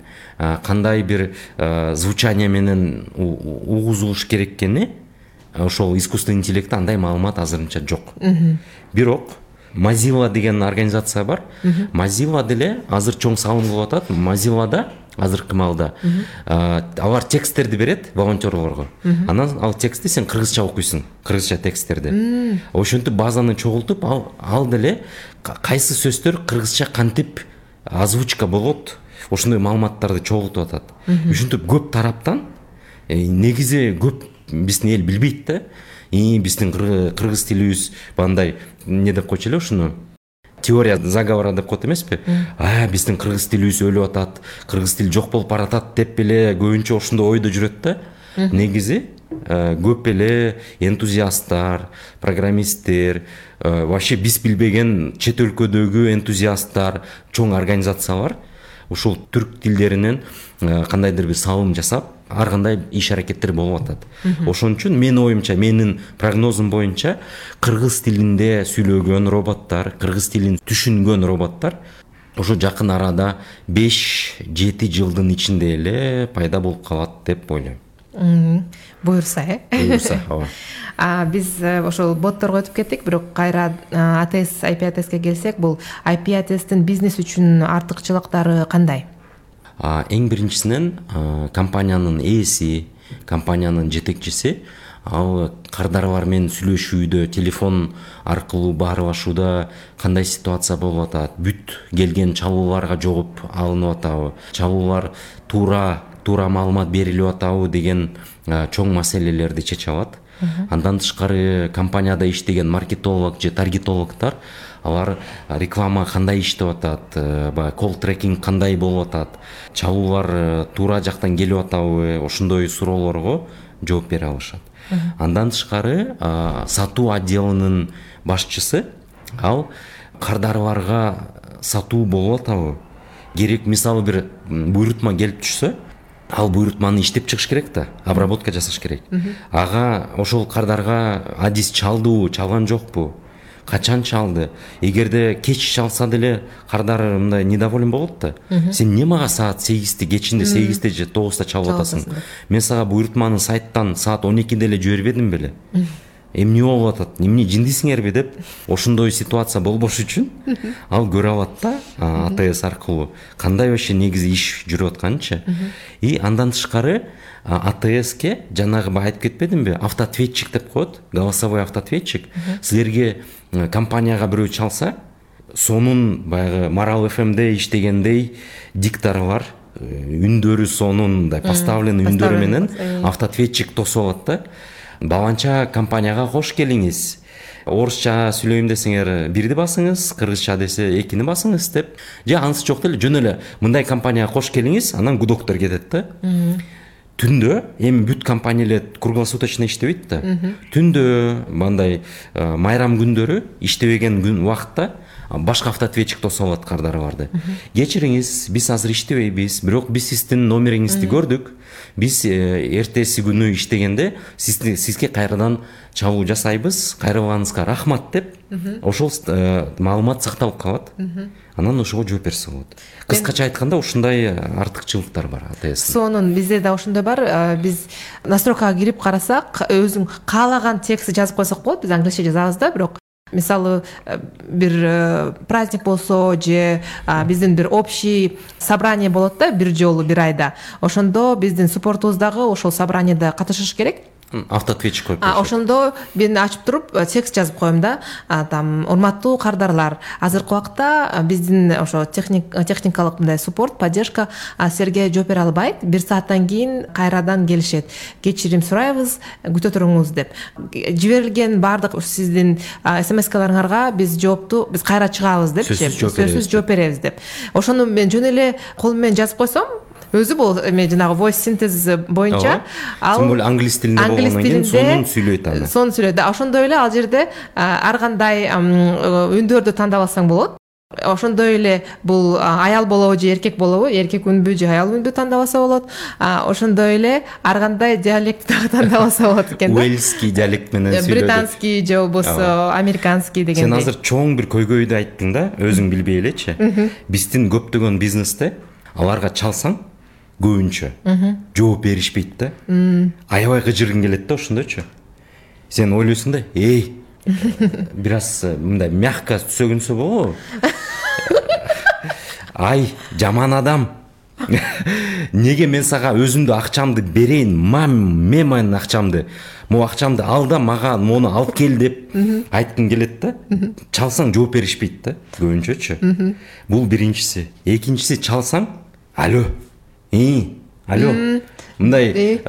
кандай бир звучание менен угузулуш керек экени ошол искусственный интеллектте андай маалымат азырынча жок. Бирок мазила деген организация бар. Мазила деле азыр чоң салым кылып атат мазилада азыркы маалда. Алар тексттерди берет волонтерлорго анан ал текстти сен кыргызча окуйсуң кыргызча тексттерди ошентип базаны чогултуп ал ал деле кайсы сөздөр кыргызча кантип озвучка болот ошондой маалыматтарды чогултуп атат. Ушинтип көп тараптан э, негизи көп биздин эл билбейт да биздин кыргыз тилибиз баягындай эмне деп койчу эле ушуну? Теория заговора деп коет эмеспи биздин кыргыз тилибиз өлүп атат кыргыз тил жок болуп баратат деп эле көбүнчө ошондой ойдо жүрөт да. Негизи көп эле энтузиасттар программисттер вообще биз билбеген чет өлкөдөгү энтузиасттар чоң организациялар ушул түрк тилдеринен кандайдыр бир салым жасап ар кандай иш аракеттер болуп атат. Ошон үчүн менин оюмча менин прогнозум боюнча кыргыз тилинде сүйлөгөн роботтор кыргыз тилин түшүнгөн роботтор ошо жакын арада беш жети жылдын ичинде эле пайда болуп калат деп ойлойм. Буюрса э? Буюрса ооба. Биз э, ошол ботторго өтүп кеттик бирок кайра атс айпи атске келсек бул айпи атстин бизнес үчүн артыкчылыктары кандай эң биринчисинен компаниянын ээси компаниянын жетекчиси. Ал кардарлар менен сүйлөшүүдө телефон аркылуу баарлашууда кандай ситуация болуп атат? Бүт келген чалууларга жооп алынып атабы? Чалуулар туура туура маалымат берилип атабы деген чоң маселелерди чече алат андан тышкары компанияда иштеген маркетолог же таргетологдор алар реклама кандай иштеп атат э, баягы кол трекинг кандай болуп атат чалуулар э, туура жактан келип атабы ошондой суроолорго жооп бере алышат. Андан тышкары сатуу отделинин башчысы ал кардарларга сатуу болуп атабы. Керек мисалы бир буйрутма келип түшсө ал буйрутманы иштеп чыгыш керек да обработка жасаш керек. Ага ошол кардарга адис чалдыбы чалган жокпу? Качан чалды? Эгерде кеч чалса деле кардар мындай недоволен болот да сен эмне мага саат сегизде кечинде сегизде же тогузда чалып атасың. Мен сага буйрутманы сайттан саат он экиде эле жибербедим беле. Эмне болуп атат? Эмне жиндисиңерби деп ошондой ситуация болбош үчүн ал көрө алат да атс аркылуу. Кандай вообще негизи иш жүрүп атканынчы? И андан тышкары атске жанагы баягы айтып кетпедимби? Автоответчик деп коет голосовой автоответчик. Силерге компанияга бирөө чалса сонун баягы марал фмде иштегендей диктору бар. Э, үндөрү сонун мындай поставленный үндөрү менен автоответчик тосуп алат да баланча компанияга кош келиңиз орусча сүйлөйм десеңер бирди басыңыз кыргызча десе экини басыңыз деп же анысы жок деле жөн эле. Мындай компанияга кош келиңиз анан гудоктор кетет да. Түндө эми бүт компания эле круглосуточно иштебейт да. Түндө мындай э, майрам күндөрү иштебеген күн убакытта башка автоответчик тосуп алат кардарларды кечириңиз биз азыр иштебейбиз бирок биз сиздин номериңизди көрдүк. Биз э, эртеси күнү иштегенде сизге кайрадан чалуу жасайбыз кайрылганыңызга рахмат деп ошол э, маалымат сакталып калат. Анан ошого жооп берсе болот кыскача айтканда ушундай артыкчылыктар бар атс сонун бизде да ошондой бар. Биз настройкага кирип карасак өзүң каалаган текстти жазып койсок болот. Биз англисче жазабыз да бирок мисалы бир праздник болсо же биздин бир общий собрание болот да бир жолу бир айда ошондо биздин суппортубуз дагы ошол собранияда катышыш керек автоответчик коюп ошондо мен ачып туруп э, текст жазып коем да. Там урматтуу кардарлар. Азыркы убакта биздин ошо техникалык мындай суппорт поддержка силерге жооп бере албайт бир сааттан кийин кайрадан келишет. Кечирим сурайбыз күтө туруңуз деп. Жиберилген баардык сиздин смскаларыңарга биз жоопту биз кайра чыгабыз депчи сөзсүз жооп беребиз деп. ошону мен жөн эле кол менен жазып койсом өзү бул эме жанагы войс синтез боюнча ал тем более англис тилинде болгондон кийин сонун сүйлөйт аны сонун сүйлөйт ошондой эле ал жерде ар кандай үндөрдү тандап алсаң болот ошондой эле бул аял болобу же эркек болобу эркек үнбү же аял үнбү тандап алса болот ошондой эле ар кандай диалект дагы тандап алса болот экен да. Уэльский диалект менен британский же болбосо американский дегендей. Сен азыр чоң бир көйгөйдү айттың да өзүң билбей элечи. Биздин көптөгөн бизнесте аларга чалсаң көбүнчө жооп беришпейт да аябай кыжыргың келет да ошондойчу сен ойлойсуң да эй! Бир аз э, мындай мягко сөгүнсө болобу ай жаман адам. Неге мен сага өзүмдү акчамды берейин мен менин акчамды могу акчамды ал да мага мону алып кел деп айткың келет да чалсаң жооп беришпейт да көбүнчөчү бул биринчиси экинчиси чалсаң алло! Алло. Мындай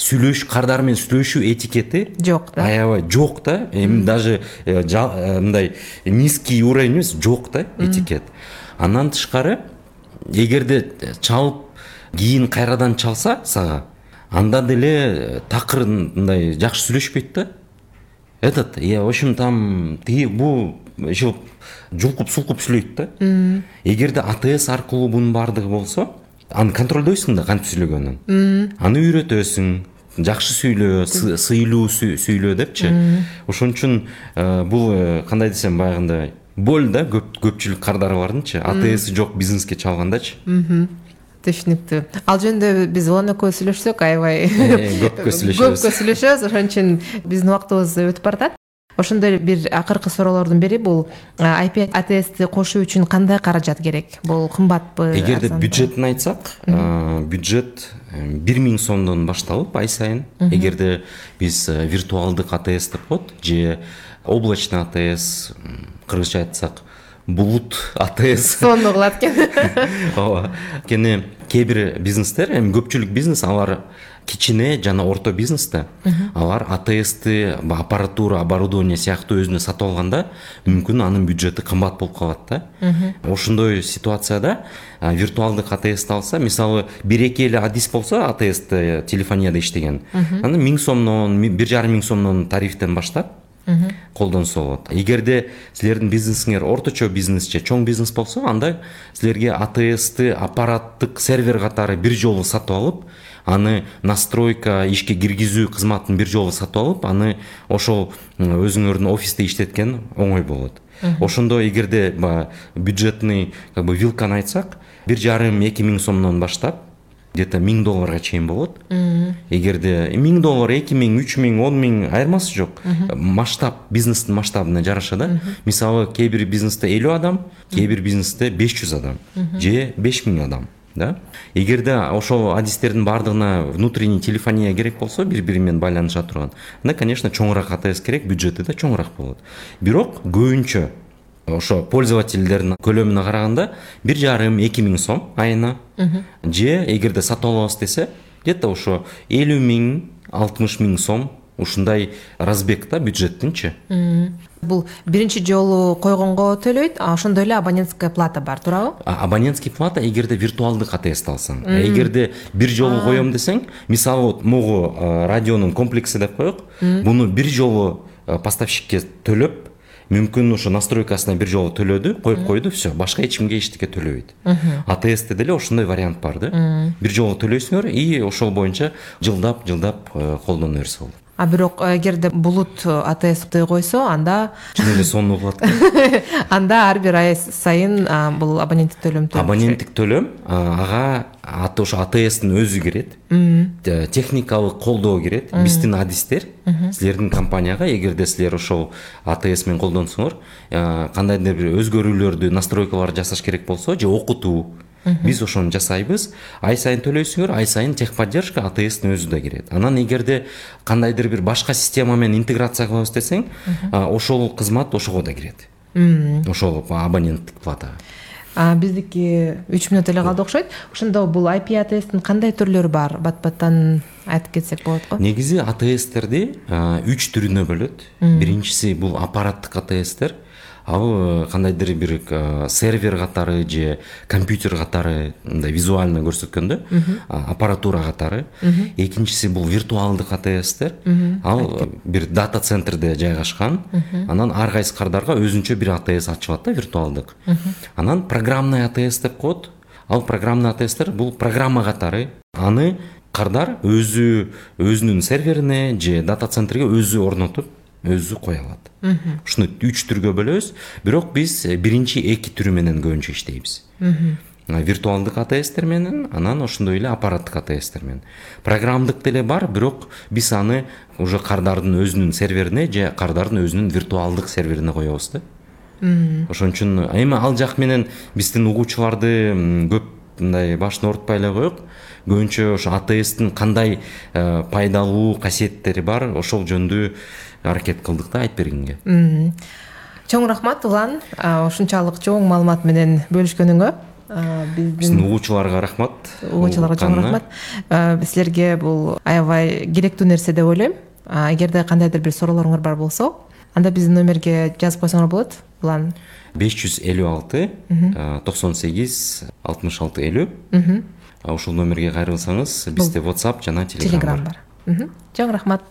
сүйлөшүү кардар менен сүйлөшүү этикети жок да аябай жок да эми даже э, э, мындай низкий уровень эмес жок да этикет. Андан тышкары эгерде чалып кийин кайрадан чалса сага анда деле э, такыр мындай жакшы сүйлөшпөйт да. Этот я в общем там тиги бул еще жулкуп сулкуп сүйлөйт да эгерде атс аркылуу бунун баардыгы болсо аны контролдойсуң да кантип сүйлөгөнүн? Аны үйрөтөсүң жакшы сүйлө сыйлуу сүйлө депчи. Ошон үчүн э, бул э, кандай десем баягындай боль да көпчүлүк кардарлардынчы атсы жок бизнеске чалгандачы. Түшүнүктүү ал жөнүндө биз улан экөөбүз сүйлөшсөк аябай. Э, көпкө сүйлөшөбүз. көпкө сүйлөшөбүз. Ошон үчүн биздин убактыбыз өтүп баратат ошондой бир акыркы суроолордун бири бул ip атсти кошуу үчүн кандай каражат керек? Бул кымбатпы эгерде бюджетин айтсак бюджет э, бир миң сомдон башталып ай сайын. Эгерде биз э, виртуалдык атс деп коет же облачный атс кыргызча айтсак булут атс. Сонун угулат экен ооба. Анткени кээ бир бизнестер эми көпчүлүк бизнес алар кичине жана орто бизнес да алар атсты аппаратура оборудование сыяктуу өзүнө сатып алганда мүмкүн анын бюджети кымбат болуп калат да. Ошондой ситуацияда виртуалдык атсты алса мисалы бир эки эле адис болсо атсты телефонияда иштеген. Аны миң сомдон бир жарым миң сомдон тарифтен баштап колдонсо болот эгерде силердин бизнесиңер орточо бизнес же чоң бизнес болсо анда силерге атсты аппараттык сервер катары бир жолу сатып алып аны настройка ишке киргизүү кызматын бир жолу сатып алып аны ошол өзүңөрдүн офисте иштеткен оңой болот. Ошондо эгерде баягы бюджетный как бы вилканы айтсак бир жарым эки миң сомдон баштап где то миң долларга чейин болот. Эгерде миң доллар эки миң үч миң он миң айырмасы жок. Масштаб бизнестин масштабына жараша да. Мисалы кээ бир бизнесте элүү адам кээ бир бизнесте беш жүз адам же беш миң адам да? Эгерде ошол адистердин баардыгына внутренний телефония керек болсо бири бири менен байланыша турган анда конечно чоңураак атс керек бюджети да чоңураак болот. Бирок көбүнчө ошо пользовательдердин көлөмүнө караганда бир жарым эки миң сом айына же эгерде сатып алабыз десе где то ошо элүү миң алтымыш миң сом ушундай разбег да бюджеттинчи бул биринчи жолу койгонго төлөйт ошондой эле абонентская плата бар туурабы? Абонентский плата эгерде виртуалдык атсты алсаң эгерде бир жолу коем десең мисалы вот могу радионун комплекси деп коелук муну бир жолу поставщикке төлөп мүмкүн ушу настройкасына бир жолу төлөдү коюп койду все башка эч кимге эчтеке төлөбөйт атсте деле ошондой вариант бар да. Бир жолу төлөйсүңөр и ошол боюнча жылдап жылдап колдоно берсе болот а бирок эгерде булут атсты койсо анда чын эле сонун угулат анда ар бир ай сайын бул абоненттик төлөм абоненттик төлөм ага ошо атстын өзү кирет техникалык колдоо кирет биздин адистер. Силердин компанияга эгерде силер ошол атс менен колдонсоңор кандайдыр бир өзгөрүүлөрдү настройкаларды жасаш керек болсо же окутуу биз ошону жасайбыз. Ай сайын төлөйсүңөр ай сайын техподдержка атстын өзү да кирет. Анан эгерде кандайдыр бир башка система менен интеграция кылабыз десең ошол кызмат ошого да кирет. Ошол абоненттик платага биздики үч мүнөт эле калды окшойт. Ошондо бул айпи атстин кандай түрлөрү бар? Бат баттан айтып кетсек болот го. Негизи атстерди үч түрүнө бөлөт. Биринчиси бул аппараттык атстер ал э, кандайдыр бир э, сервер катары же компьютер катары мындай визуально көрсөткөндө аппаратура катары. Экинчиси бул виртуалдык атстер. Ал бир дата центрде жайгашкан анан ар кайсы кардарга өзүнчө бир атс ачылат да виртуалдык. Анан программный атс деп коет. Ал программный атстер бул программа катары. Аны кардар өзү өзүнүн серверине же дата центрге өзү орнотуп өзү кое алат ушуну үч түргө бөлөбүз бирок биз биринчи эки түрү менен көбүнчө иштейбиз виртуалдык атстер менен анан ошондой эле аппараттык атстер менен. Программдык деле бар бирок биз аны уже кардардын өзүнүн серверине же кардардын өзүнүн виртуалдык серверине коебуз да. Ошон үчүн эми ал жак менен биздин угуучуларды көп мындай башын оорутпай эле коелук көбүнчө ошо атстин кандай э, пайдалуу касиеттери бар ошол жөнүндө аракет кылдык да айтып бергенге. Чоң рахмат улан. Ушунчалык чоң маалымат менен бөлүшкөнүңө. Биздин угуучуларга рахмат. Угуучуларга чоң рахмат. Силерге бул аябай керектүү нерсе деп ойлойм. Эгерде кандайдыр бир суроолоруңар бар болсо анда биздин номерге жазып койсоңор болот улан. Беш жүз элүү алты токсон сегиз алтымыш алты элүү. Ушул номерге кайрылсаңыз бизде whatsapp жана телеграм бар. Чоң рахмат